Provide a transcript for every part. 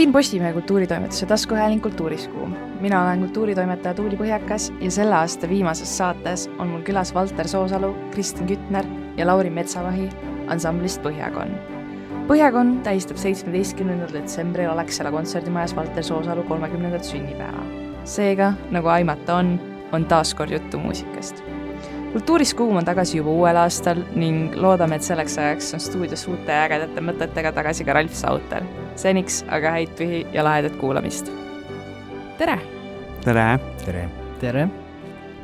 siin Postimehe kultuuritoimetuse taskuhääling Kultuuriskuum. mina olen kultuuritoimetaja Tuuli Põhjakas ja selle aasta viimases saates on mul külas Valter Soosalu, Kristjan Kütner ja Lauri Metsavahi ansamblist Põhjakonn. põhjakonn tähistab seitsmeteistkümnendal detsembril Alexela kontserdimajas Valter Soosalu kolmekümnendat sünnipäeva. seega, nagu aimata on, on taas kord juttu muusikast kultuuriskuum on tagasi juba uuel aastal ning loodame, et selleks ajaks on stuudios uute ägedate mõtetega tagasi ka Ralf Sauter. seniks aga häid pühi ja lahedat kuulamist. tere! tere! tere! tere!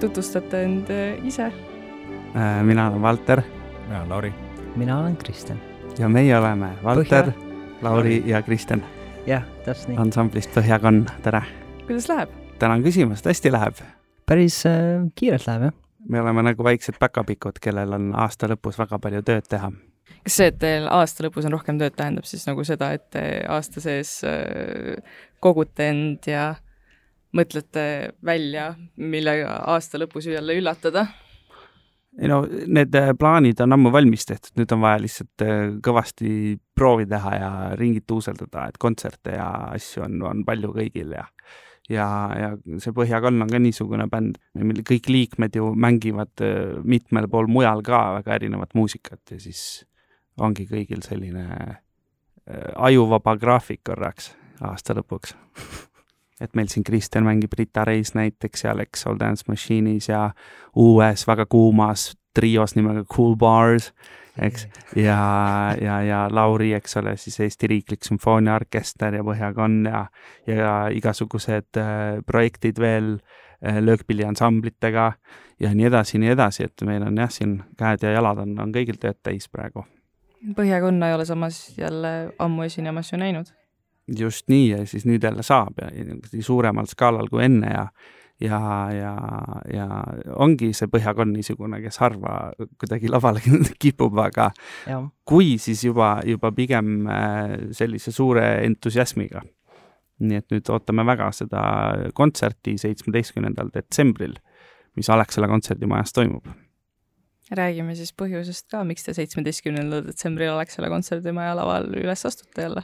tutvustate end äh, ise? Äh, mina olen Valter. mina olen Lauri. mina olen Kristjan. ja meie oleme Valter, Lauri ja Kristjan. jah, täpselt nii. ansamblist Põhjakonn, tere! kuidas läheb? tänan küsimast, hästi läheb. päris äh, kiirelt läheb, jah me oleme nagu väiksed päkapikud, kellel on aasta lõpus väga palju tööd teha. kas see, et teil aasta lõpus on rohkem tööd, tähendab siis nagu seda, et te aasta sees äh, kogute end ja mõtlete välja, millega aasta lõpus jälle üllatada? ei no need äh, plaanid on ammu valmis tehtud, nüüd on vaja lihtsalt äh, kõvasti proovi teha ja ringid tuuseldada, et kontserte ja asju on, on palju kõigil ja ja, ja see Põhjakall on ka niisugune bänd, mille kõik liikmed ju mängivad äh, mitmel pool mujal ka väga erinevat muusikat ja siis ongi kõigil selline äh, ajuvaba graafik korraks aasta lõpuks. Et meil siin Kristjan mängib Rita Reis näiteks ja Alex Soul Dance Machine'is ja uues väga kuumas trios nimega Cool Bars eks, ja, ja, ja Lauri, eks ole, siis Eesti Riiklik Sümfooniaorkester ja Põhjakonn ja, ja igasugused äh, projektid veel äh, löökpilliansamblitega ja nii edasi, nii edasi, et meil on jah, siin käed ja jalad on, on kõigil tööd täis praegu. Põhjakonna ei ole samas jälle ammu esinemas ju näinud. just nii ja siis nüüd jälle saab ja, ja suuremal skaalal kui enne ja ja, ja, ja ongi see Põhjakon niisugune, kes harva kuidagi lavale kipub, aga ja. kui, siis juba, juba pigem äh, sellise suure entusiasmiga. nii et nüüd ootame väga seda kontserti seitsmeteistkümnendal detsembril, mis Alexela kontserdimajas toimub räägime siis põhjusest ka, miks te seitsmeteistkümnendal detsembril Alexela kontserdimaja laval üles astute jälle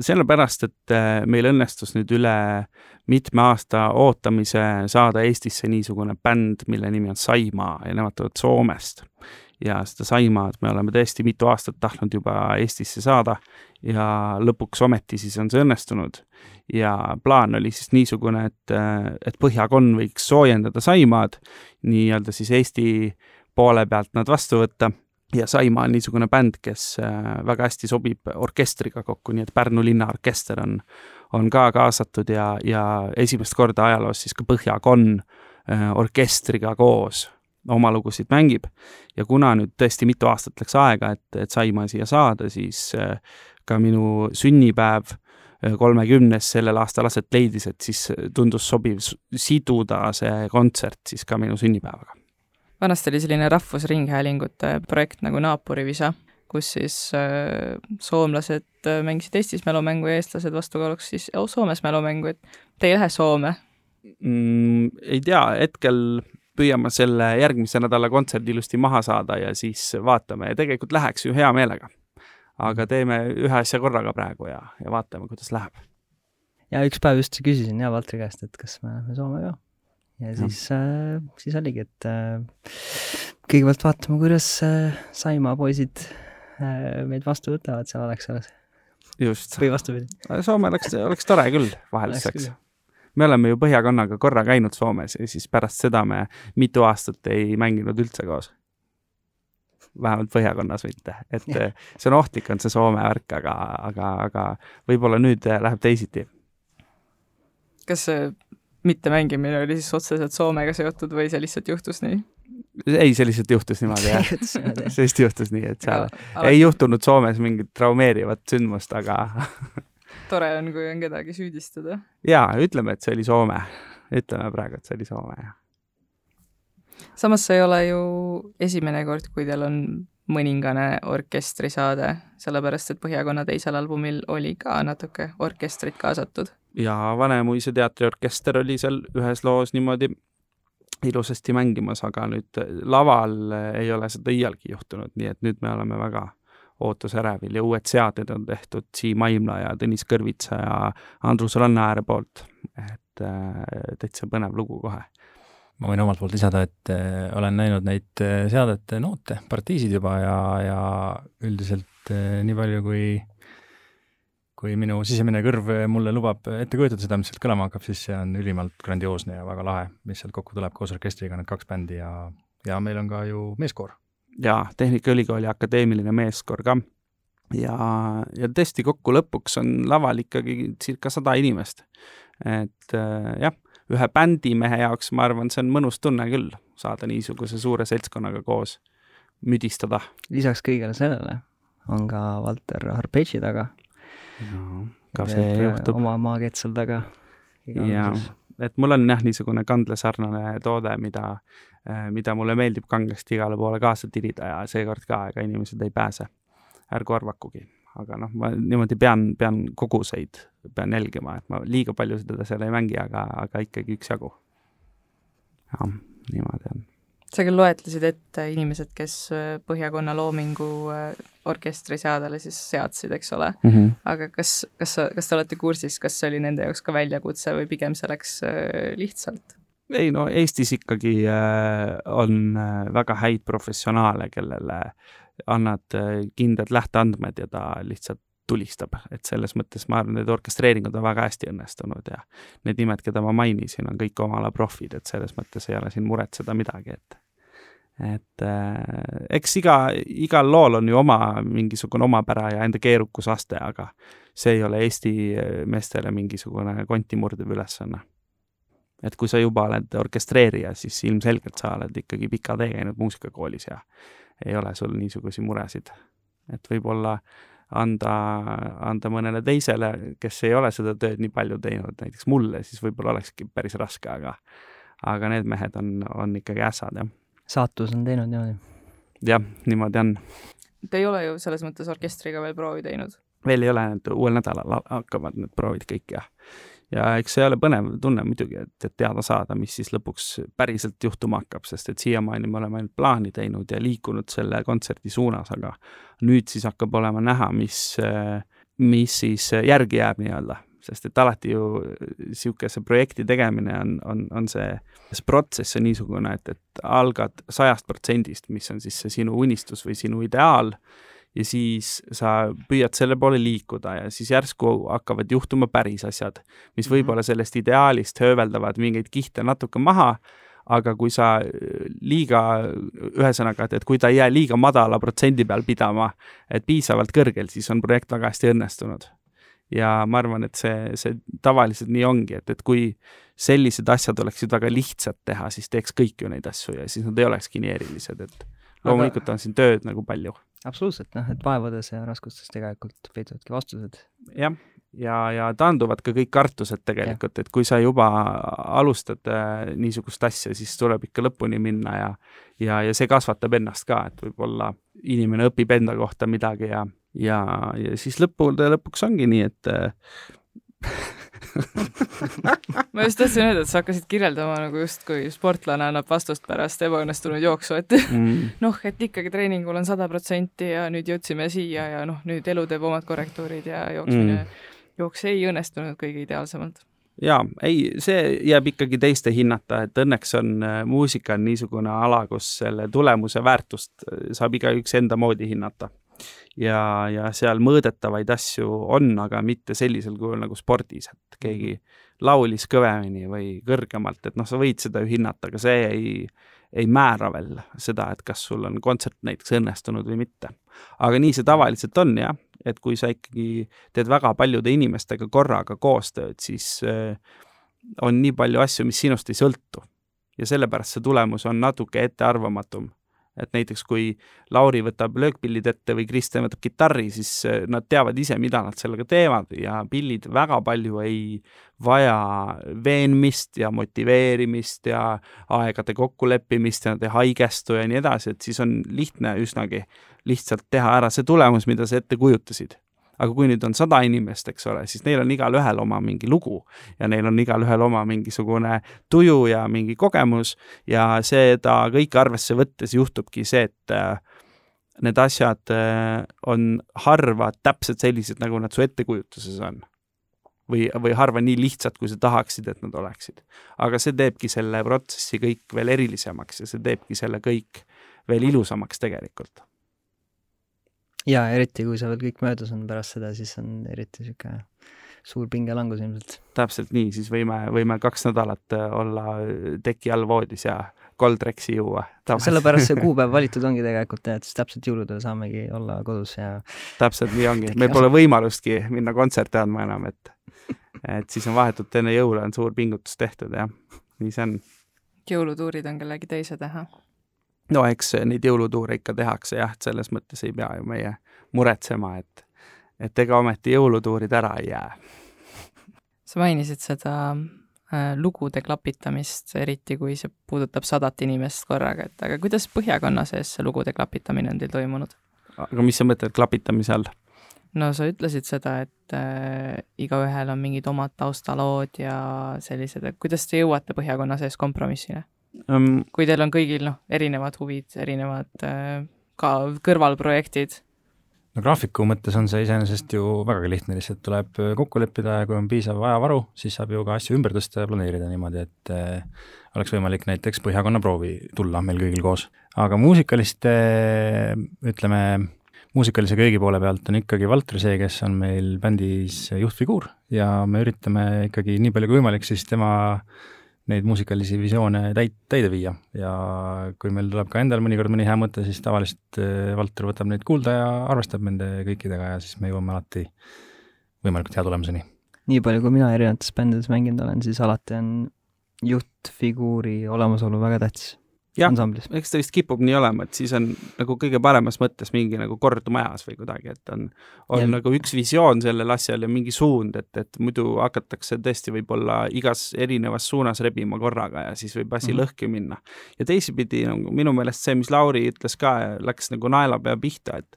sellepärast, et äh, meil õnnestus nüüd üle mitme aasta ootamise saada Eestisse niisugune bänd, mille nimi on Saimaa ja nemad tulevad Soomest. ja seda Saimaad me oleme tõesti mitu aastat tahtnud juba Eestisse saada ja lõpuks ometi siis on see õnnestunud. ja plaan oli siis niisugune, et, äh, et Põhjakon võiks soojendada Saimaad, nii-öelda siis Eesti poole pealt nad vastu võtta ja Saimaa on niisugune bänd, kes äh, väga hästi sobib orkestriga kokku, nii et Pärnu linnaorkester on, on ka kaasatud ja, ja esimest korda ajaloos siis ka Põhjakonn äh, orkestriga koos oma lugusid mängib. ja kuna nüüd tõesti mitu aastat läks aega, et, et Saimaa siia saada, siis äh, ka minu sünnipäev kolmekümnes sellel aastal aset leidis, et siis tundus sobiv siduda see kontsert siis ka minu sünnipäevaga vanasti oli selline Rahvusringhäälingute projekt nagu Naaporivisa, kus siis äh, soomlased äh, mängisid Eestis mälumängu ja eestlased vastukaaluks siis Soomes mälumängu, et te ei lähe Soome mm,? ei tea, hetkel püüame selle järgmise nädala kontserdi ilusti maha saada ja siis vaatame ja tegelikult läheks ju hea meelega. aga teeme ühe asja korraga praegu ja, ja vaatame, kuidas läheb. ja üks päev just küsisin ja Valtri käest, et kas me läheme Soome ka ja siis äh,, siis oligi, et äh, kõigepealt vaatame, kuidas äh, Saimaa poisid äh, meid vastu võtavad seal Alexelas. just. või vastupidi. Soome oleks, oleks tore küll vahelduseks. me oleme ju Põhjakonnaga korra käinud Soomes ja siis pärast seda me mitu aastat ei mänginud üldse koos. vähemalt Põhjakonnas mitte, et ja. see on ohtlik, on see Soome värk, aga, aga, aga võib-olla nüüd läheb teisiti kas mittemängimine oli siis otseselt Soomega seotud või see lihtsalt juhtus nii? ei, see lihtsalt juhtus niimoodi jah see lihtsalt juhtus nii, et seal ja, ei juhtunud Soomes mingit traumeerivat sündmust, aga tore on, kui on kedagi süüdistada. jaa, ütleme, et see oli Soome. ütleme praegu, et see oli Soome, jah. samas see ei ole ju esimene kord, kui teil on mõningane orkestrisaade, sellepärast et Põhjakonna teisel albumil oli ka natuke orkestrit kaasatud. Ja Vanemuise teatriorkester oli seal ühes loos niimoodi ilusasti mängimas, aga nüüd laval ei ole seda iialgi juhtunud, nii et nüüd me oleme väga ootusärevil ja uued seaded on tehtud Siim Aimla ja Tõnis Kõrvitsa ja Andrus Rannaääre poolt. et äh, täitsa põnev lugu kohe. ma võin omalt poolt lisada, et äh, olen näinud neid äh, seadete noote, partiisid juba ja, ja üldiselt äh, nii palju, kui kui minu sisemine kõrv mulle lubab ette kujutada seda, mis sealt kõlama hakkab, siis see on ülimalt grandioosne ja väga lahe, mis sealt kokku tuleb koos orkestriga, need kaks bändi ja, ja meil on ka ju meeskoor. jaa, Tehnikaülikooli akadeemiline meeskoor ka. ja, ja tõesti kokku lõpuks on laval ikkagi circa sada inimest. et äh, jah, ühe bändimehe jaoks ma arvan, see on mõnus tunne küll, saada niisuguse suure seltskonnaga koos müdistada. lisaks kõigele sellele on ka Valter arpeggi taga. Ka see juhtub. oma maakeet seal taga. jaa, et mul on jah, niisugune kandlesarnane toode, mida, mida mulle meeldib kangesti igale poole kaasa tirida ja seekord ka, ega inimesed ei pääse. ärgu arvakugi, aga noh, ma niimoodi pean, pean koguseid, pean jälgima, et ma liiga palju seda seal ei mängi, aga, aga ikkagi üksjagu. jah, niimoodi on sa küll loetlesid ette inimesed, kes Põhjakonna Loomingu orkestriseadele siis seadsid, eks ole mm. -hmm. aga kas, kas, kas te olete kursis, kas see oli nende jaoks ka väljakutse või pigem see läks lihtsalt? ei no Eestis ikkagi äh, on äh, väga häid professionaale, kellele annad äh, kindlad lähteandmed ja ta lihtsalt tulistab, et selles mõttes ma arvan, need orkestreeringud on väga hästi õnnestunud ja need nimed, keda ma mainisin, on kõik oma ala profid, et selles mõttes ei ole siin muretseda midagi, et et äh, eks iga, igal lool on ju oma mingisugune omapära ja enda keerukusaste, aga see ei ole Eesti meestele mingisugune konti murdev ülesanne. et kui sa juba oled orkestreerija, siis ilmselgelt sa oled ikkagi pika tee käinud muusikakoolis ja ei ole sul niisuguseid muresid. et võib-olla anda, anda mõnele teisele, kes ei ole seda tööd nii palju teinud, näiteks mulle, siis võib-olla olekski päris raske, aga aga need mehed on, on ikkagi ässad, jah saatus on teinud niimoodi. jah, niimoodi on. Te ei ole ju selles mõttes orkestriga veel proovi teinud? veel ei ole, et uuel nädalal hakkavad need proovid kõik ja ja eks see ole põnev tunne muidugi, et, et teada saada, mis siis lõpuks päriselt juhtuma hakkab, sest et siiamaani me oleme ainult plaani teinud ja liikunud selle kontserdi suunas, aga nüüd siis hakkab olema näha, mis, mis siis järgi jääb nii-öelda, sest et alati ju niisuguse projekti tegemine on, on, on see, see protsess on niisugune, et, et algad sajast protsendist, mis on siis see sinu unistus või sinu ideaal, ja siis sa püüad selle poole liikuda ja siis järsku hakkavad juhtuma päris asjad, mis mhm. võib-olla sellest ideaalist hööveldavad mingeid kihte natuke maha, aga kui sa liiga, ühesõnaga, et, et kui ta ei jää liiga madala protsendi peal pidama, et piisavalt kõrgel, siis on projekt väga hästi õnnestunud ja ma arvan, et see, see tavaliselt nii ongi, et, et kui sellised asjad oleksid väga lihtsad teha, siis teeks kõik ju neid asju ja siis nad ei olekski nii erilised, et loomulikult on siin tööd nagu palju. absoluutselt, noh, et vaevades ja raskustes tegelikult peituvadki vastused. jah, ja, ja taanduvad ka kõik kartused tegelikult, et kui sa juba alustad äh, niisugust asja, siis tuleb ikka lõpuni minna ja ja, ja see kasvatab ennast ka, et võib-olla inimene õpib enda kohta midagi ja ja, ja siis lõppude lõpuks ongi nii, et ma just tahtsin öelda, et sa hakkasid kirjeldama nagu justkui sportlane annab vastust pärast ebaõnnestunud jooksu, et mm. noh, et ikkagi treeningul on sada protsenti ja nüüd jõudsime siia ja noh, nüüd elu teeb omad korrektuurid ja jooksmine mm., jooks ei õnnestunud kõige ideaalsemalt jaa, ei, see jääb ikkagi teiste hinnata, et õnneks on äh, muusika on niisugune ala, kus selle tulemuse väärtust äh, saab igaüks enda moodi hinnata ja, ja seal mõõdetavaid asju on, aga mitte sellisel kujul nagu spordis, et keegi mhm. laulis kõvemini või kõrgemalt, et noh, sa võid seda ju hinnata, aga see ei, ei määra veel seda, et kas sul on kontsert näiteks õnnestunud või mitte. aga nii see tavaliselt on jah, et kui sa ikkagi teed väga paljude inimestega korraga koostööd, siis äh, on nii palju asju, mis sinust ei sõltu. ja sellepärast see tulemus on natuke ettearvamatum et näiteks kui Lauri võtab löökpillid ette või Kristjan võtab kitarri, siis äh, nad teavad ise, mida nad sellega teevad ja pillid väga palju ei vaja veenmist ja motiveerimist ja aegade kokkuleppimist ja nad ei haigestu ja nii edasi, et siis on lihtne üsnagi lihtsalt teha ära see tulemus, mida sa ette kujutasid aga kui nüüd on sada inimest, eks ole, siis neil on igalühel oma mingi lugu ja neil on igalühel oma mingisugune tuju ja mingi kogemus ja seda kõike arvesse võttes juhtubki see, et need asjad äh, on harva täpselt sellised, nagu nad su ettekujutuses on. või, või harva nii lihtsad, kui sa tahaksid, et nad oleksid. aga see teebki selle protsessi kõik veel erilisemaks ja see teebki selle kõik veel ilusamaks tegelikult. Ja eriti, kui see veel kõik möödas on pärast seda, siis on eriti niisugune suur pingelangus ilmselt. täpselt nii, siis võime, võime kaks nädalat olla teki all voodis ja Goldrexi juua. sellepärast see kuupäev valitud ongi tegelikult et siis täpselt jõuludel saamegi olla kodus ja täpselt nii ongi, meil pole võimalustki minna kontserte andma enam, et et siis on vahetult enne jõule on suur pingutus tehtud, jah, nii see on. jõulutuurid on kellegi teise teha? No eks neid jõulutuure ikka tehakse jah, et selles mõttes ei pea ju meie muretsema, et et ega ometi jõulutuurid ära ei jää. sa mainisid seda Äh, lugude klapitamist, eriti kui see puudutab sadat inimest korraga, et aga kuidas Põhjakonna sees see lugude klapitamine on teil toimunud? aga mis sa mõtled klapitamise all? no sa ütlesid seda, et äh, igaühel on mingid omad taustalood ja sellised, et kuidas te jõuate Põhjakonna sees kompromissile um,? kui teil on kõigil noh, erinevad huvid, erinevad äh, ka kõrvalprojektid no graafiku mõttes on see iseenesest ju vägagi lihtne, lihtsalt tuleb äh, kokku leppida ja kui on piisav ajavaru, siis saab ju ka asju ümber tõsta ja planeerida niimoodi, et äh, oleks võimalik näiteks põhjakonna proovi tulla meil kõigil koos. aga muusikaliste, ütleme, muusikalise köögi poole pealt on ikkagi Valtri see, kes on meil bändis juhtfiguur ja me üritame ikkagi nii palju kui võimalik siis tema neid muusikalisi visioone täit-, täide viia ja kui meil tuleb ka endal mõnikord mõni hea mõte, siis tavaliselt äh, Valter võtab neid kuulda ja arvestab nende kõikidega ja siis me jõuame alati võimalikult hea tulemuseni. nii palju, kui mina erinevates bändides mänginud olen, siis alati on juhtfiguuri olemasolu väga tähtis jah, eks ta vist kipub nii olema, et siis on nagu kõige paremas mõttes mingi nagu kord majas või kuidagi, et on, on ja. nagu üks visioon sellel asjal ja mingi suund, et, et muidu hakatakse tõesti võib-olla igas erinevas suunas rebima korraga ja siis võib asi mm -hmm. lõhki minna. ja teisipidi nagu minu meelest see, mis Lauri ütles ka, läks nagu naelapea pihta, et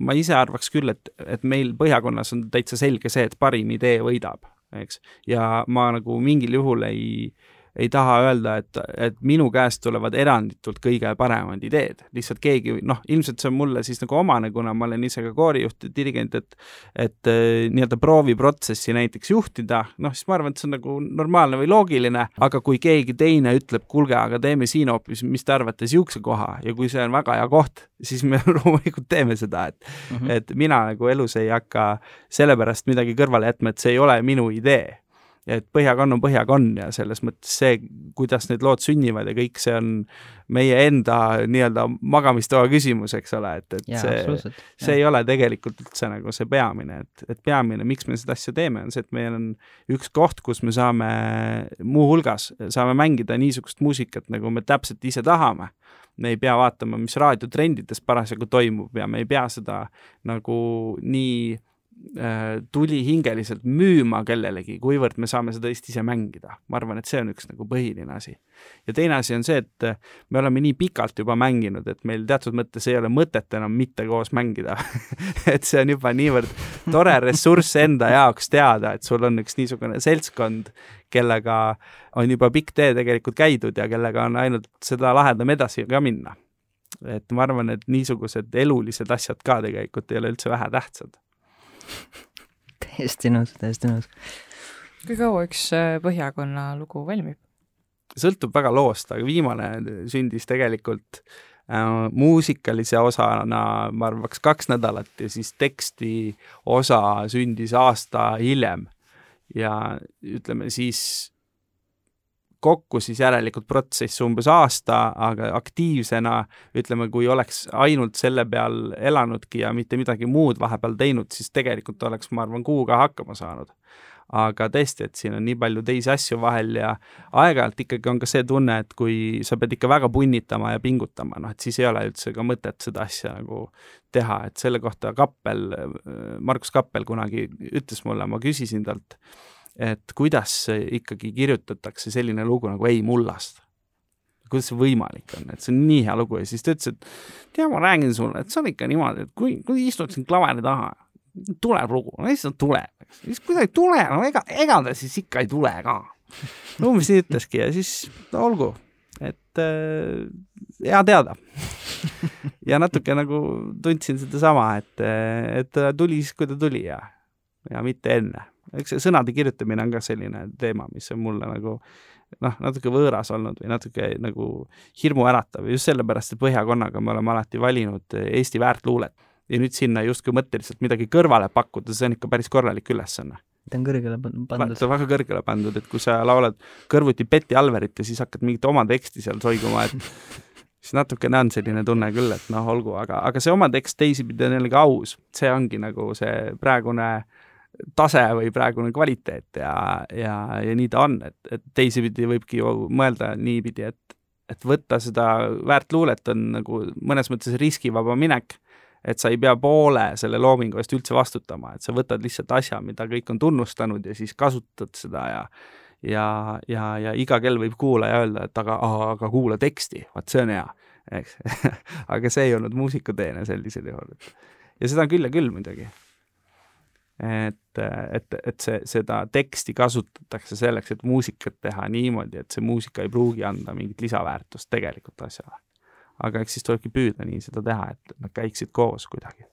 ma ise arvaks küll, et, et meil Põhjakonnas on täitsa selge see, et parim idee võidab, eks, ja ma nagu mingil juhul ei äh, ei taha öelda, et, et minu käest tulevad eranditult kõige paremad ideed, lihtsalt keegi, noh, ilmselt see on mulle siis nagu omane, kuna ma olen ise ka koorijuht ja dirigent, et et äh, nii-öelda prooviprotsessi näiteks juhtida, noh, siis ma arvan, et see on nagu normaalne või loogiline, aga kui keegi teine ütleb, kuulge, aga teeme siin hoopis, mis te arvate, niisuguse koha ja kui see on väga hea koht, siis me loomulikult teeme seda, et mm, -hmm. et mina nagu elus ei hakka sellepärast midagi kõrvale jätma, et see ei ole minu idee et Põhjakann on Põhjakann ja selles mõttes see, kuidas need lood sünnivad ja kõik see on meie enda nii-öelda magamistoa küsimus, eks ole, et, et ja, see, see ei ole tegelikult üldse nagu see peamine, et, et peamine, miks me seda asja teeme, on see, et meil on üks koht, kus me saame muuhulgas, saame mängida niisugust muusikat, nagu me täpselt ise tahame. Me ei pea vaatama, mis raadiotrendides parasjagu toimub ja me ei pea seda nagu nii tulihingeliselt müüma kellelegi, kuivõrd me saame seda tõesti ise mängida. ma arvan, et see on üks nagu põhiline asi. ja teine asi on see, et äh, me oleme nii pikalt juba mänginud, et meil teatud mõttes ei ole mõtet enam mitte koos mängida et see on juba niivõrd tore ressurss enda jaoks teada, et sul on üks niisugune seltskond, kellega on juba pikk tee tegelikult käidud ja kellega on ainult seda lahedam edasi ka minna. et ma arvan, et niisugused elulised asjad ka tegelikult ei ole üldse vähetähtsad täiesti nõus, täiesti nõus. kui kaua üks äh, Põhjakonna lugu valmib? sõltub väga loost, aga viimane sündis tegelikult äh, muusikalise osana, ma arvaks, kaks nädalat ja siis teksti osa sündis aasta hiljem. ja ütleme siis kokku siis järelikult protsess umbes aasta, aga aktiivsena ütleme, kui oleks ainult selle peal elanudki ja mitte midagi muud vahepeal teinud, siis tegelikult oleks, ma arvan, kuuga hakkama saanud. aga tõesti, et siin on nii palju teisi asju vahel ja aeg-ajalt ikkagi on ka see tunne, et kui sa pead ikka väga punnitama ja pingutama, noh et siis ei ole üldse ka mõtet seda asja nagu teha, et selle kohta Kappel, Margus Kappel kunagi ütles mulle, ma küsisin talt, et kuidas ikkagi kirjutatakse selline lugu nagu Ei mullast. kuidas see võimalik on, et see on nii hea lugu ja siis ta ütles, et tea, ma räägin sulle, et see on ikka niimoodi, et kui, kui istud siin klaveri taha, tuleb lugu, no lihtsalt tuleb, eks, siis kui ta ei tule, no ega, ega ta siis ikka ei tule ka. umbes nii ütleski ja siis no, olgu, et äh, hea teada ja natuke nagu tundsin sedasama, et, et ta tuli siis, kui ta tuli ja, ja mitte enne. Eks see sõnade kirjutamine on ka selline teema, mis on mulle nagu noh, natuke võõras olnud või natuke nagu hirmuäratav. Just sellepärast, et Põhjakonnaga me oleme alati valinud Eesti väärtluulet ja nüüd sinna justkui mõtteliselt midagi kõrvale pakkuda, see on ikka päris korralik ülesanne. Ta on kõrgele pandud. ta on väga kõrgele pandud, et kui sa laulad kõrvuti Betty Alverit ja siis hakkad mingit oma teksti seal soiguma, et siis natukene on selline tunne küll, et noh, olgu, aga, aga see oma tekst teisipidi on jällegi aus, see ongi nagu see praegune tase või praegune kvaliteet ja, ja, ja nii ta on, et, et teisipidi võibki ju mõelda niipidi, et, et võtta seda väärt luulet on nagu mõnes mõttes riskivaba minek et sa ei pea poole selle loomingu eest üldse vastutama, et sa võtad lihtsalt asja, mida kõik on tunnustanud ja siis kasutad seda ja ja, ja, ja iga kell võib kuulaja öelda, et aga, aga kuula teksti, vaat see on hea, eks aga see ei olnud muusikuteene sellisel juhul. ja seda on küll ja küll muidugi. Et, et, et see, seda teksti kasutatakse selleks, et muusikat teha niimoodi, et see muusika ei pruugi anda mingit lisaväärtust tegelikult asjale aga eks siis tulebki püüda nii seda teha, et nad käiksid koos kuidagi.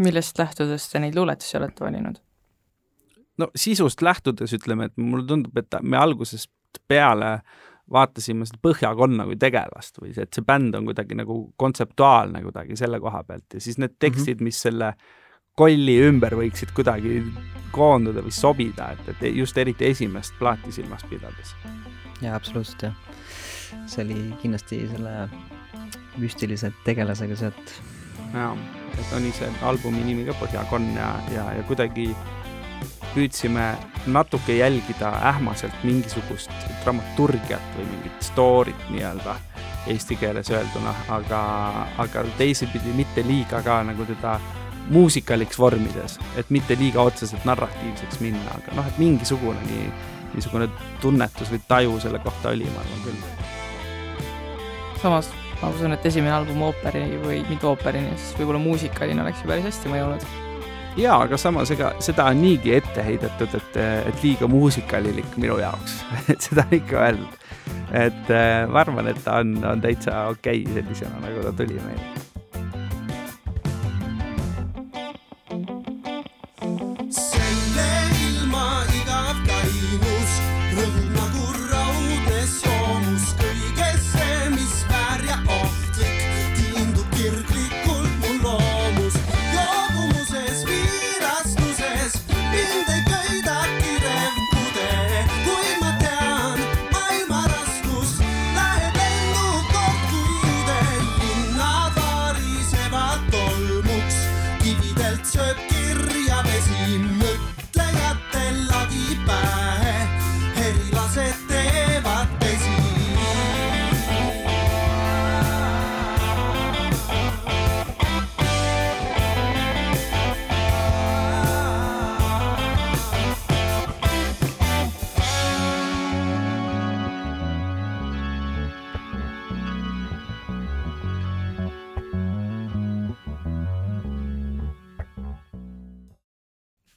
millest lähtudes te neid luuletusi olete valinud? no sisust lähtudes ütleme, et mulle tundub, et me algusest peale vaatasime seda Põhjakonna kui tegelast või see, et see bänd on kuidagi nagu kontseptuaalne kuidagi selle koha pealt ja siis need tekstid mm, -hmm. mis selle kolli ümber võiksid kuidagi koonduda või sobida, et, et just eriti esimest plaati silmas pidades. jaa, absoluutselt jah see oli kindlasti selle müstilise tegelasega seotud. jaa, et oli see albumi nimi ka Põhjakonn ja, ja, ja kuidagi püüdsime natuke jälgida ähmaselt mingisugust dramaturgiat või mingit story't nii-öelda eesti keeles öelduna, aga, aga teisipidi mitte liiga ka nagu teda muusikaliks vormides, et mitte liiga otseselt narratiivseks minna, aga noh, et mingisugune nii, niisugune tunnetus või taju selle kohta oli, ma arvan küll samas ma usun, et esimene album ooperi või mitte ooperini, siis võib-olla muusikaline oleks ju päris hästi mõjunud. jaa, aga samas ega seda on niigi ette heidetud, et, et liiga muusikalilik minu jaoks et seda on ikka öeldud. et äh, ma arvan, et ta on, on täitsa okei okay sellisena, nagu ta tuli meile Say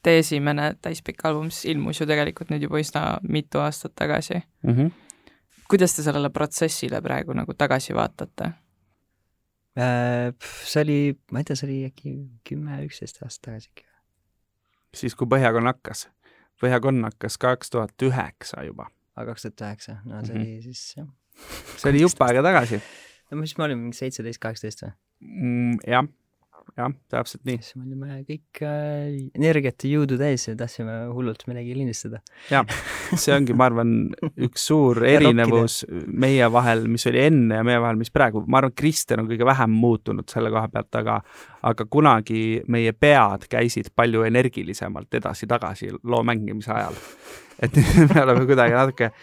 Teie esimene täispikk album siis ilmus ju tegelikult nüüd juba üsna mitu aastat tagasi mm. -hmm. kuidas te sellele protsessile praegu nagu tagasi vaatate? Äh, see oli, ma ei tea, see oli äkki kümme, üksteist aastat tagasi äkki. siis, kui Põhjakonna hakkas? Põhjakonna hakkas kaks tuhat üheksa juba. aa, kaks tuhat üheksa, no see mm -hmm. oli siis jah. see oli jupp aega tagasi. no mis me olime, mingi seitseteist, kaheksateist või mm,? jah jah, täpselt nii. siis me olime kõik äh, energiat ja jõudu täis ja tahtsime hullult midagi lindistada. jah, see ongi, ma arvan, üks suur erinevus meie vahel, mis oli enne ja meie vahel, mis praegu, ma arvan, Kristjan on kõige vähem muutunud selle koha pealt, aga aga kunagi meie pead käisid palju energilisemalt edasi-tagasi loo mängimise ajal. et nüüd me oleme kuidagi natuke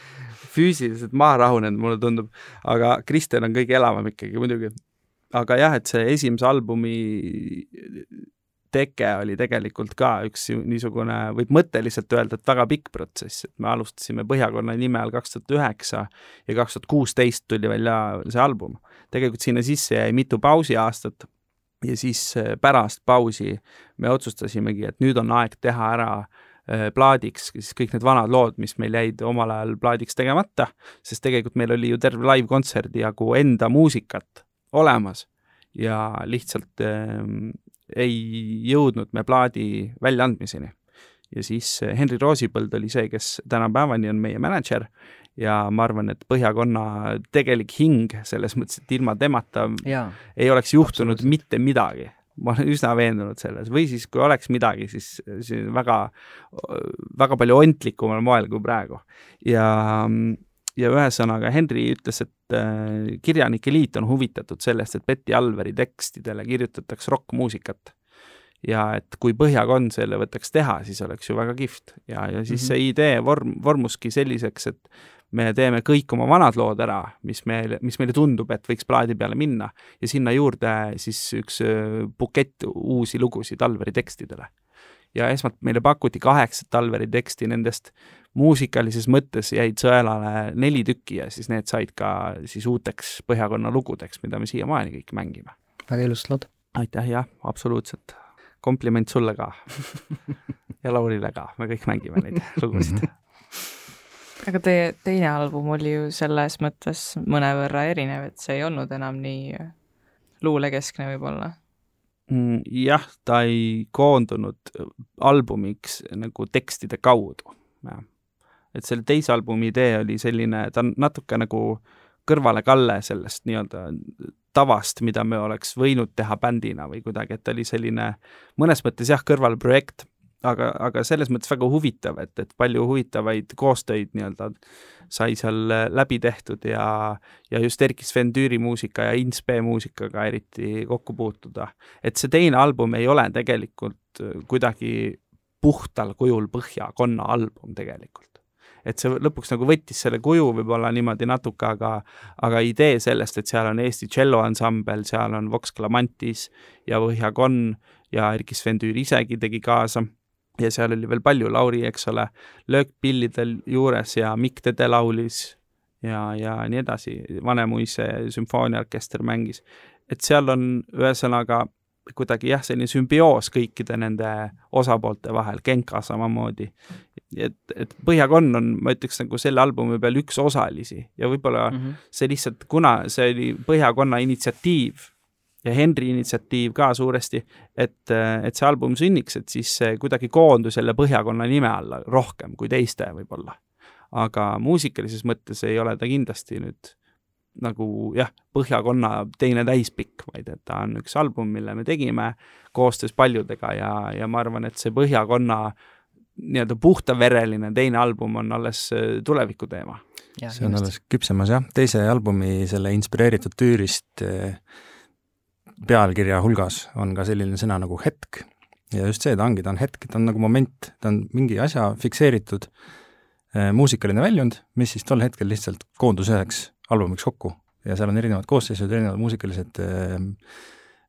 füüsiliselt maha rahunenud, mulle tundub, aga Kristjan on kõige elavam ikkagi muidugi aga jah, et see esimese albumi teke oli tegelikult ka üks niisugune, võib mõtteliselt öelda, et väga pikk protsess, et me alustasime Põhjakonna nime all kaks tuhat üheksa ja kaks tuhat kuusteist tuli välja see album. tegelikult sinna sisse jäi mitu pausiaastat ja siis äh, pärast pausi me otsustasimegi, et nüüd on aeg teha ära äh, plaadiks siis kõik need vanad lood, mis meil jäid omal ajal plaadiks tegemata, sest tegelikult meil oli ju terve live-kontserdi jagu enda muusikat olemas ja lihtsalt äh, ei jõudnud me plaadi väljaandmiseni. ja siis Henri Roosipõld oli see, kes tänapäevani on meie mänedžer ja ma arvan, et Põhjakonna tegelik hing selles mõttes, et ilma temata jaa, ei oleks juhtunud absoluutselt. mitte midagi. ma olen üsna veendunud selles või siis, kui oleks midagi, siis, siis väga, väga palju ontlikumal moel kui praegu. ja, ja ühesõnaga Henri ütles, et äh, Kirjanike Liit on huvitatud sellest, et Betty Alveri tekstidele kirjutataks rokkmuusikat. ja et kui Põhjakond selle võtaks teha, siis oleks ju väga kihvt ja, ja siis mm -hmm. see idee vorm, vormuski selliseks, et me teeme kõik oma vanad lood ära, mis meile, mis meile tundub, et võiks plaadi peale minna ja sinna juurde siis üks öö, bukett uusi lugusid Alveri tekstidele. ja esmalt meile pakuti kaheksat Alveri teksti, nendest muusikalises mõttes jäid sõelale neli tükki ja siis need said ka siis uuteks Põhjakonna lugudeks, mida me siiamaani kõik mängime. väga ilusad lood. aitäh, jah, absoluutselt. kompliment sulle ka. ja Laurile ka, me kõik mängime neid lugusid aga teie teine album oli ju selles mõttes mõnevõrra erinev, et see ei olnud enam nii luulekeskne võib-olla. Mm, jah, ta ei koondunud albumiks nagu tekstide kaudu, jah. Et selle teise albumi idee oli selline, ta on natuke nagu kõrvalekalle sellest nii-öelda tavast, mida me oleks võinud teha bändina või kuidagi, et ta oli selline mõnes mõttes jah, kõrvalprojekt, aga, aga selles mõttes väga huvitav, et, et palju huvitavaid koostöid nii-öelda sai seal läbi tehtud ja, ja just Erkki Sven Tüüri muusika ja Inspe muusikaga eriti kokku puutuda. et see teine album ei ole tegelikult kuidagi puhtal kujul Põhjakonna album tegelikult. Et see lõpuks nagu võttis selle kuju võib-olla niimoodi natuke, aga, aga idee sellest, et seal on Eesti tšelloansambel, seal on Vox Clamantis ja Põhjakonna ja Erkki Sven Tüür isegi tegi kaasa ja seal oli veel palju, Lauri, eks ole, löökpillidel juures ja Mikk Tede laulis ja, ja nii edasi, Vanemuise sümfooniaorkester mängis. et seal on ühesõnaga kuidagi jah, selline sümbioos kõikide nende osapoolte vahel, Genka samamoodi. et, et Põhjakonna on, ma ütleks nagu selle albumi peal üks osalisi ja võib-olla mm -hmm. see lihtsalt, kuna see oli Põhjakonna initsiatiiv ja Henri initsiatiiv ka suuresti, et, et see album sünniks, et siis see kuidagi koondus jälle Põhjakonna nime alla rohkem kui teiste võib-olla. aga muusikalises mõttes ei ole ta kindlasti nüüd nagu jah, Põhjakonna teine täispikk, vaid et ta on üks album, mille me tegime koostöös paljudega ja, ja ma arvan, et see Põhjakonna nii-öelda puhtavereline teine album on alles tuleviku teema. see on alles küpsemas jah, teise albumi selle inspireeritud tüürist eh, pealkirja hulgas on ka selline sõna nagu hetk. Ja just see ta ongi, ta on hetk, ta on nagu moment, ta on mingi asja fikseeritud äh, muusikaline väljund, mis siis tol hetkel lihtsalt koondus üheks albumiks kokku ja seal on erinevad koosseisud, erinevad muusikalised äh,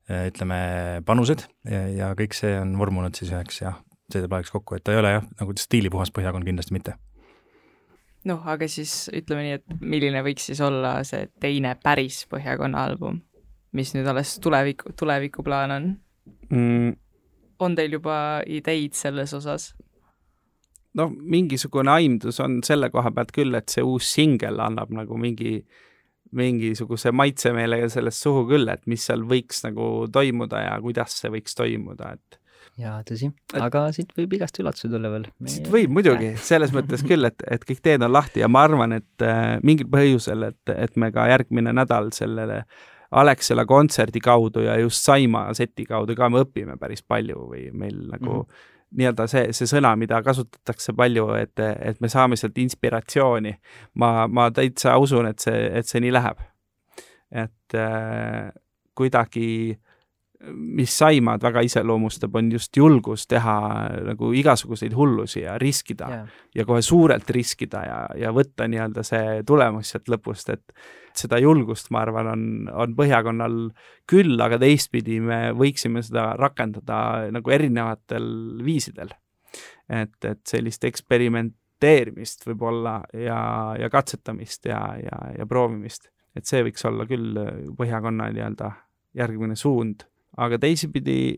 äh, ütleme, panused ja, ja kõik see on vormunud siis üheks jah, CD-plaadiks kokku, et ta ei ole jah, nagu stiilipuhas põhjakond kindlasti mitte noh, aga siis ütleme nii, et milline võiks siis olla see teine päris Põhjakonna album, mis nüüd alles tuleviku, tulevikuplaan on mm.? on teil juba ideid selles osas? No mingisugune aimdus on selle koha pealt küll, et see uus singel annab nagu mingi, mingisuguse maitse meile sellest suhu küll, et mis seal võiks nagu toimuda ja kuidas see võiks toimuda, et jaa, tõsi, aga siit võib igast üllatusi tulla veel. siit võib muidugi, selles mõttes küll, et, et kõik teed on lahti ja ma arvan, et äh, mingil põhjusel, et, et me ka järgmine nädal sellele Alexela kontserdi kaudu ja just Saima seti kaudu ka me õpime päris palju või meil nagu mm -hmm. Nii-öelda see, see sõna, mida kasutatakse palju, et, et me saame sealt inspiratsiooni. ma, ma täitsa usun, et see, et see nii läheb. et äh, kuidagi mis Saimaad väga iseloomustab, on just julgus teha nagu igasuguseid hullusi ja riskida yeah. ja kohe suurelt riskida ja, ja võtta nii-öelda see tulemus sealt lõpust, et seda julgust, ma arvan, on, on Põhjakonnal küll, aga teistpidi me võiksime seda rakendada nagu erinevatel viisidel. et, et sellist eksperimenteerimist võib-olla ja, ja katsetamist ja, ja, ja proovimist, et see võiks olla küll Põhjakonna nii-öelda järgmine suund aga teisipidi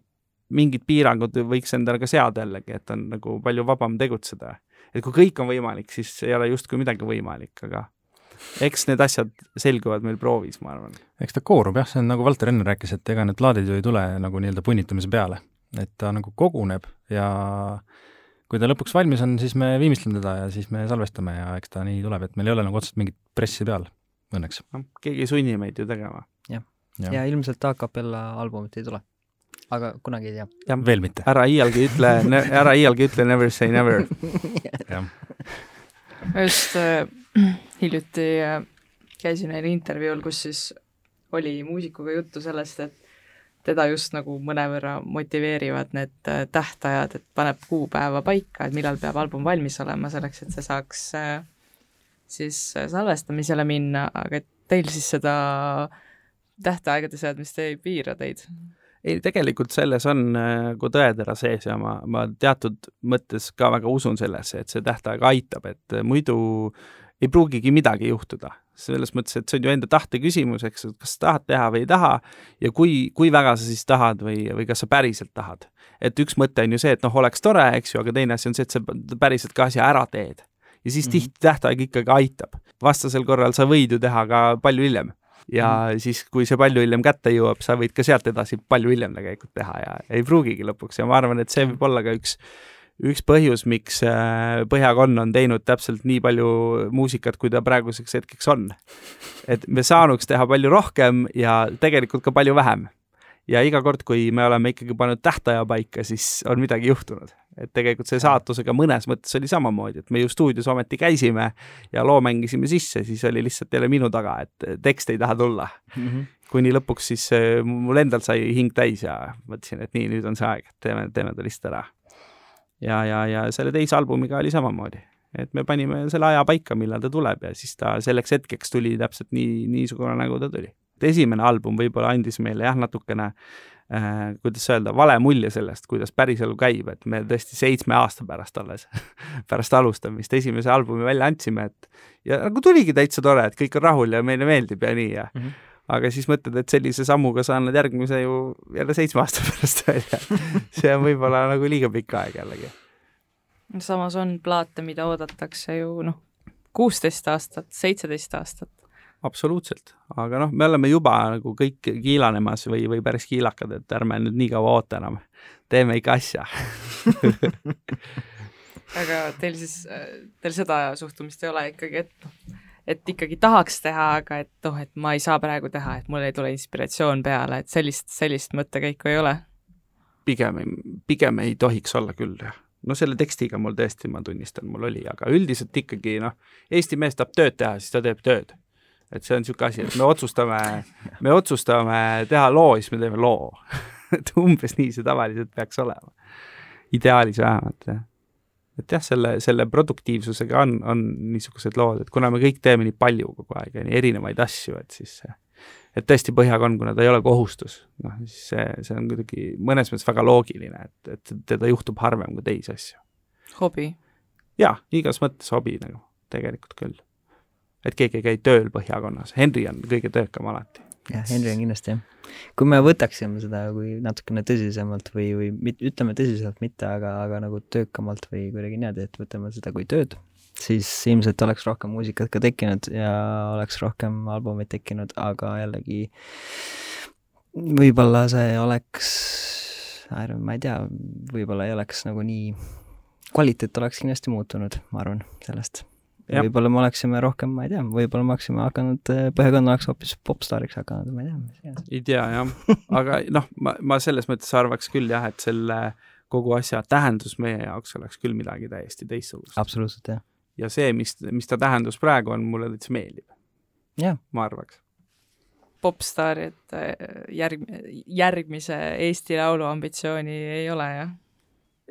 mingid piirangud võiks endale ka seada jällegi, et on nagu palju vabam tegutseda. et kui kõik on võimalik, siis ei ole justkui midagi võimalik, aga eks need asjad selguvad meil proovis, ma arvan. eks ta koorub jah, see on nagu Valter enne rääkis, et ega need plaadid ju ei tule nagu nii-öelda punnitamise peale, et ta nagu koguneb ja kui ta lõpuks valmis on, siis me viimistleme teda ja siis me salvestame ja eks ta nii tuleb, et meil ei ole nagu otseselt mingit pressi peal, õnneks. noh, keegi ei sunni meid ju tegema. jah, ja. ja ilmselt a capella albumit ei tule. aga kunagi ei tea. jah, veel mitte. ära iialgi ütle, ära iialgi ütle never say never. jah. just äh, hiljuti äh, käisin ühel intervjuul, kus siis oli muusikuga juttu sellest, et teda just nagu mõnevõrra motiveerivad need äh, tähtajad, et paneb kuupäeva paika, et millal peab album valmis olema, selleks et see saaks äh, siis salvestamisele minna, aga et teil siis seda tähtaegade seadmist ei piira teid? ei, tegelikult selles on nagu tõetera sees ja ma, ma teatud mõttes ka väga usun sellesse, et see tähtaeg aitab, et muidu ei pruugigi midagi juhtuda selles mõttes, et see on ju enda tahte küsimus, eks, et kas tahad teha või ei taha ja kui, kui väga sa siis tahad või, või kas sa päriselt tahad. et üks mõte on ju see, et noh, oleks tore, eks ju, aga teine asi on see, et sa päriselt ka asja ära teed. ja siis mm -hmm. tihti tähtaeg ikkagi aitab. vastasel korral sa võid ju teha ka palju hiljem. ja mm siis, kui see palju hiljem kätte jõuab, sa võid ka sealt edasi palju hiljem tegelikult teha ja ei pruugigi lõpuks ja ma arvan, et see võib olla ka üks üks põhjus, miks äh, Põhjakonn on teinud täpselt nii palju muusikat, kui ta praeguseks hetkeks on. et me saanuks teha palju rohkem ja tegelikult ka palju vähem. ja iga kord, kui me oleme ikkagi pannud tähtaja paika, siis on midagi juhtunud. et tegelikult see saatusega mõnes mõttes oli samamoodi, et me ju stuudios ometi käisime ja loo mängisime sisse, siis oli lihtsalt jälle minu taga, et tekst ei taha tulla mm. -hmm kuni lõpuks siis äh, mul endal sai hing täis ja mõtlesin, et nii, nüüd on see aeg, teeme, teeme ta lihtsalt ära ja, ja, ja selle teise albumiga oli samamoodi, et me panime selle aja paika, millal ta tuleb ja siis ta selleks hetkeks tuli täpselt nii, niisugune, nagu ta tuli. esimene album võib-olla andis meile jah, natukene äh, kuidas öelda, vale mulje sellest, kuidas päriselu käib, et me tõesti seitsme aasta pärast alles pärast alustamist esimese albumi välja andsime, et ja nagu tuligi täitsa tore, et kõik on rahul ja meile meeldib ja nii ja mm -hmm aga siis mõtled, et sellise sammuga sa annad järgmise ju jälle seitsme aasta pärast välja. see on võib-olla nagu liiga pikk aeg jällegi. samas on plaate, mida oodatakse ju noh, kuusteist aastat, seitseteist aastat. absoluutselt, aga noh, me oleme juba nagu kõik kiilanemas või, või päris kiilakad, et ärme nüüd nii kaua oota enam. teeme ikka asja aga teil siis, teil seda suhtumist ei ole ikkagi, et noh, et ikkagi tahaks teha, aga et noh, et ma ei saa praegu teha, et mul ei tule inspiratsioon peale, et sellist, sellist mõttekäiku ei ole? pigem, pigem ei tohiks olla küll, jah. no selle tekstiga mul tõesti, ma tunnistan, mul oli, aga üldiselt ikkagi noh, Eesti mees tahab tööd teha, siis ta teeb tööd. et see on niisugune asi, et me otsustame, me otsustame teha loo, siis me teeme loo et umbes nii see tavaliselt peaks olema. ideaalis vähemalt, jah et jah, selle, selle produktiivsusega on, on niisugused lood, et kuna me kõik teeme nii palju kogu aeg ja nii erinevaid asju, et siis et tõesti Põhjakonn, kuna ta ei ole kohustus, noh siis see, see on kuidagi mõnes mõttes väga loogiline, et, et teda juhtub harvem kui teisi asju. hobi? jaa, igas mõttes hobi nagu, tegelikult küll. et keegi ei käi tööl Põhjakonnas, Henri on kõige töökam alati jah, Henri on kindlasti jah. kui me võtaksime seda kui natukene tõsisemalt või, või ütleme tõsiselt mitte, aga, aga nagu töökamalt või kuidagi niimoodi, et võtame seda kui tööd, siis ilmselt oleks rohkem muusikat ka tekkinud ja oleks rohkem albumeid tekkinud, aga jällegi võib-olla see oleks, ma ei tea, võib-olla ei oleks nagu nii, kvaliteet oleks kindlasti muutunud, ma arvan, sellest võib-olla me oleksime rohkem, ma ei tea, võib-olla me oleksime hakanud, äh, Põhjakonna oleks hoopis popstaariks hakanud, ma ei tea, ei tea jah, aga noh, ma, ma selles mõttes arvaks küll jah, et selle kogu asja tähendus meie jaoks oleks küll midagi täiesti teistsugust. absoluutselt, jah. ja see, mis, mis ta tähendus praegu on, mulle täitsa meeldib. ma arvaks. popstaari, et äh, järg-, järgmise Eesti Laulu ambitsiooni ei ole, jah?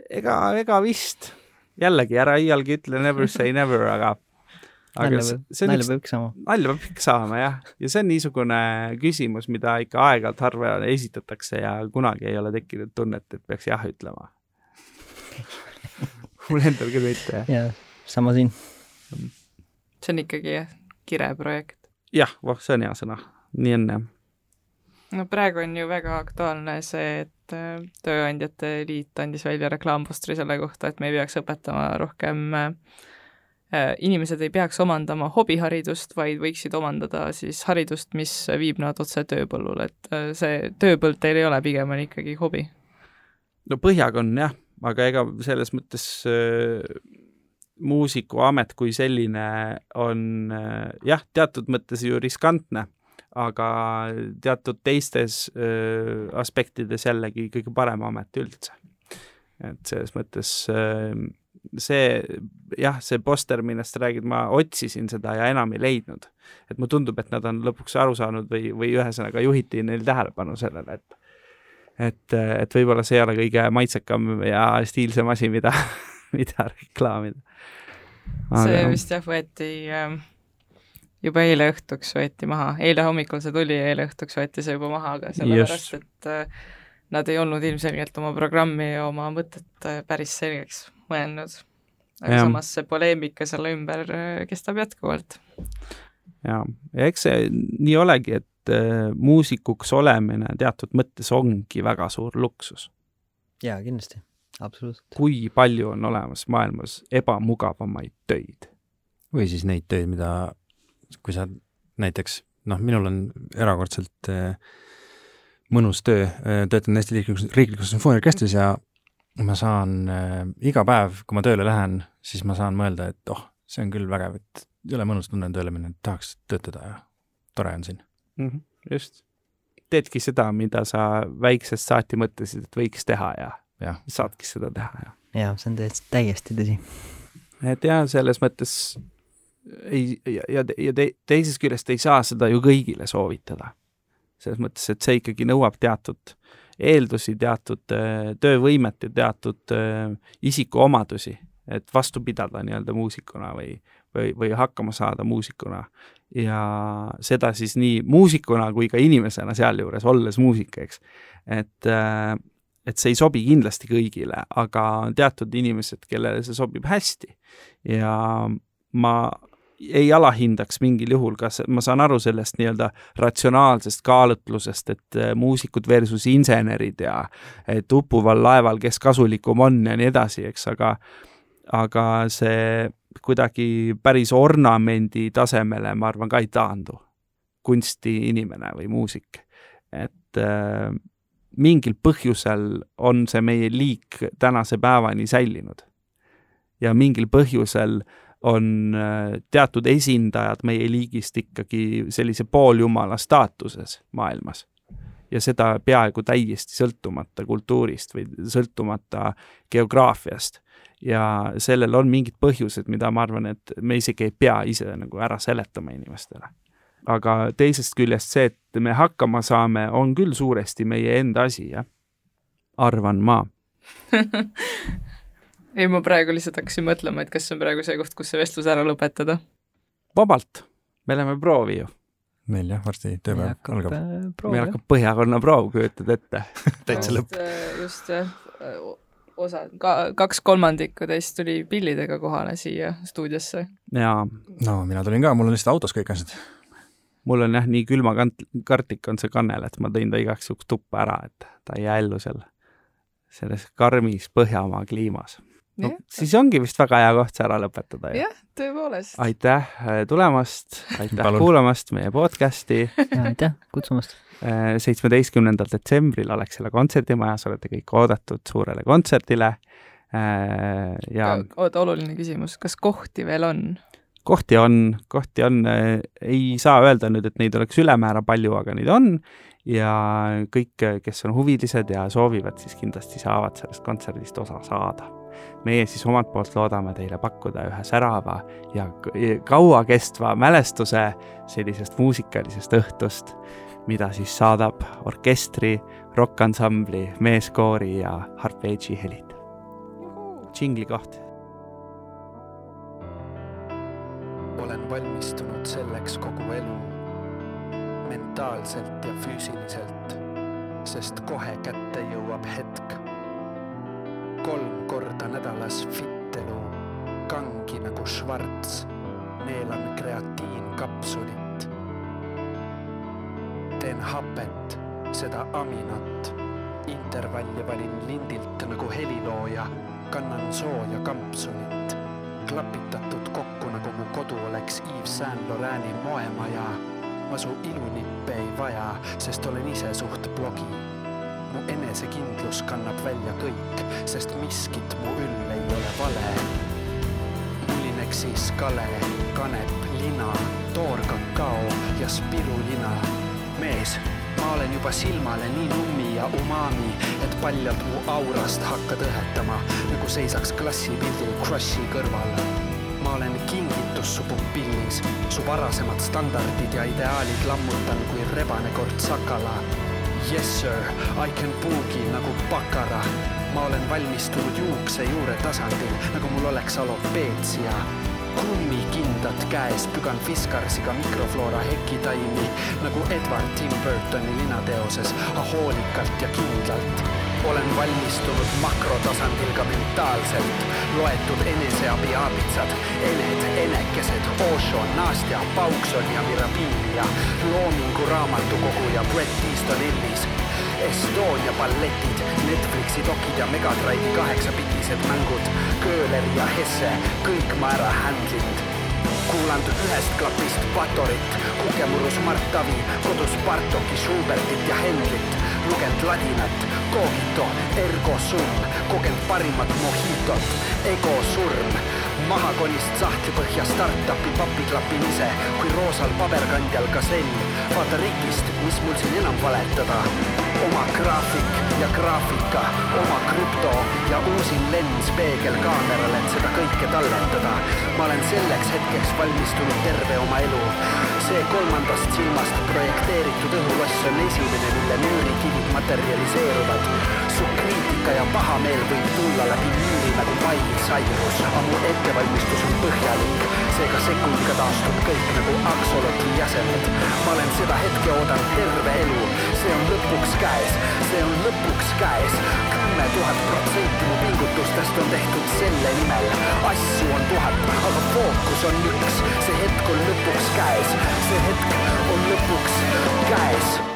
ega, ega vist jällegi, ära iialgi ütle never say never, aga aga nalja, see, nalja peab ikka saama. nalja peab ikka saama jah, ja see on niisugune küsimus, mida ikka aeg-ajalt harva esitatakse ja kunagi ei ole tekkinud tunnet, et peaks jah ütlema mul endal küll mitte jah. sama siin. see on ikkagi jah, kireprojekt. jah, voh, see on hea sõna, nii on jah no praegu on ju väga aktuaalne see, et äh, Tööandjate Liit andis välja reklaampostri selle kohta, et me ei peaks õpetama rohkem äh, äh, inimesed ei peaks omandama hobiharidust, vaid võiksid omandada siis haridust, mis viib nad otse tööpõllule, et see tööpõld teil ei ole, pigem on ikkagi hobi? no põhjaga on jah, aga ega selles mõttes äh, muusikuamet kui selline on äh, jah, teatud mõttes ju riskantne, aga teatud teistes äh, aspektides jällegi kõige parem amet üldse. et selles mõttes äh, see jah, see poster, millest sa räägid, ma otsisin seda ja enam ei leidnud. et mulle tundub, et nad on lõpuks aru saanud või, või ühesõnaga juhiti neil tähelepanu sellele, et et, et võib-olla see ei ole kõige maitsekam ja stiilsem asi, mida, mida reklaamida. see vist jah, võeti äh, juba eile õhtuks võeti maha, eile hommikul see tuli, eile õhtuks võeti see juba maha, aga sellepärast, et äh, nad ei olnud ilmselgelt oma programmi ja oma mõtet äh, päris selgeks mõelnud. aga ja. samas see poleemika selle ümber äh, kestab jätkuvalt. ja, ja eks see nii olegi, et äh, muusikuks olemine teatud mõttes ongi väga suur luksus. jaa, kindlasti, absoluutselt. kui palju on olemas maailmas ebamugavamaid töid? või siis neid töid, mida, kui sa näiteks, noh, minul on erakordselt äh, mõnus töö, töötan Eesti Riiklikus, Riiklikus Sümfooniaorkestris ja ma saan äh, iga päev, kui ma tööle lähen, siis ma saan mõelda, et oh, see on küll vägev, et jõle mõnus tunne on tööle minna, et tahaks töötada ja tore on siin mm. -hmm, just. teedki seda, mida sa väiksest saati mõtlesid, et võiks teha ja, ja. saadki seda teha ja. jaa, see on täiesti, täiesti tõsi. et jah, selles mõttes ei, ja, ja, te, teisest küljest ei saa seda ju kõigile soovitada. selles mõttes, et see ikkagi nõuab teatud eeldusi, teatud äh, töövõimet ja teatud äh, isikuomadusi, et vastu pidada nii-öelda muusikuna või, või, või hakkama saada muusikuna. ja seda siis nii muusikuna kui ka inimesena sealjuures, olles muusik, eks. et, äh, et see ei sobi kindlasti kõigile, aga on teatud inimesed, kellele see sobib hästi. ja ma ei alahindaks mingil juhul, kas ma saan aru sellest nii-öelda ratsionaalsest kaalutlusest, et äh, muusikud versus insenerid ja et uppuval laeval, kes kasulikum on ja nii edasi, eks, aga aga see kuidagi päris ornamendi tasemele, ma arvan, ka ei taandu. kunstiinimene või muusik. et äh, mingil põhjusel on see meie liik tänase päevani säilinud. ja mingil põhjusel äh, on äh, teatud esindajad meie liigist ikkagi sellise pooljumala staatuses maailmas. ja seda peaaegu täiesti sõltumata kultuurist või sõltumata geograafiast. ja sellel on mingid põhjused, mida ma arvan, et me isegi ei pea ise nagu ära seletama inimestele. aga teisest küljest see, et me hakkama saame, on küll suuresti meie enda asi, jah. arvan ma ei, ma praegu lihtsalt hakkasin mõtlema, et kas see on praegu see koht, kus see vestlus ära lõpetada. vabalt, me läheme proovi ju. meil jah, varsti tööpäev algab. Äh, meil hakkab põhjakonna proov, kujutad ette täitsa lõpp. just jah, äh, osa, ka kaks kolmandikku teist tuli pillidega kohale siia stuudiosse. jaa. no mina tulin ka, mul on lihtsalt autos kõik asjad. mul on jah, nii külmakant-, kartik on see kannel, et ma tõin ta igaks juhuks tuppa ära, et ta ei jää ellu seal selles karmis Põhjamaa kliimas no ja. siis ongi vist väga hea koht see ära lõpetada. jah, tõepoolest. aitäh äh, tulemast, aitäh kuulamast meie podcasti. aitäh kutsumast. Äh, seitsmeteistkümnendal detsembril Alexela kontserdimajas olete kõik oodatud suurele kontserdile. Äh, ja. oota, oluline küsimus, kas kohti veel on? kohti on, kohti on, ei saa öelda nüüd, et neid oleks ülemäära palju, aga neid on ja kõik, kes on huvilised ja soovivad, siis kindlasti saavad sellest kontserdist osa saada meie siis omalt poolt loodame teile pakkuda ühe särava ja kauakestva mälestuse sellisest muusikalisest õhtust, mida siis saadab orkestri, rokkansambli, meeskoori ja harpeedži helid. džingli koht. olen valmistunud selleks kogu elu, mentaalselt ja füüsiliselt, sest kohe kätte jõuab hetk kolm korda nädalas fittelu, kangi nagu Schwarz, neelan kreatiinkapsulit. teen hapet, seda aminat, intervalli valin lindilt nagu helilooja, kannan sooja kampsunit, klapitatud kokku, nagu mu kodu oleks Yves Saint Laurent'i moemaja. ma su ilunippe ei vaja, sest olen ise suht blogi. Mu enesekindlus kannab välja kõik, sest miskit mu üll ei ole vale. mulineksis kale, kanep, lina, toorkakao ja spirulina. mees ma olen juba silmale nii nummi ja umami, et paljalt mu aurast hakkad õhetama, nagu seisaks klassipildil Crushi kõrval. ma olen kingitus su pupillis, su varasemad standardid ja ideaalid lammutan kui rebane kord sakala. Yes sir, I can boogie nagu bakara. ma olen valmistunud juukse juure tasandil, nagu mul oleks alopeetsia kummikindad käes pügan Fiskarsiga mikrofloora hekitaimi nagu Edward Tim Burtoni linateoses, hoolikalt ja kindlalt. Olen valmistunud makrotasandil ka mentaalselt, loetud eneseabi aabitsad, ened, enekesed, Osho, Nastja, Paukson ja Mirabilia, Loomingu raamatukoguja Bret Easton Ellis Estonia balletid, Netflixi dokid ja Megadrive'i kaheksapitised mängud, Köhler ja Hesse, kõik ma ära handlinud. Kuulant yhäst klapist patorit, kukemurus marttavi, kotus partokki Schubertit ja Henrit. Lukent latinat, kohito, erko sum, kokent parimmat mohitot, eko surm. Mahakonist sahtlipõhja startupi papiklapin ise, kui roosal paberkandjal gasell. vaata rikist, mis mul siin enam valetada. oma graafik ja graafika, oma krüpto ja uusin lens peegelkaamerale, et seda kõike talletada. ma olen selleks hetkeks valmistunud terve oma elu. see kolmandast silmast projekteeritud õhuloss on esimene, mille nöörikivid materialiseeruvad. su kriitika ja pahameel võib tulla läbi müüri nagu Miley Cyrus, aga mu ettevalmistus on põhjalik, seega sekundiga taastub kõik nagu aksolotli jäsemed. ma olen seda hetke oodanud terve elu, see on lõpuks käes, see on lõpuks käes. kümme tuhat protsenti mu pingutustest on tehtud selle nimel, asju on tuhat, aga fookus on üks, see hetk on lõpuks käes, see hetk on lõpuks käes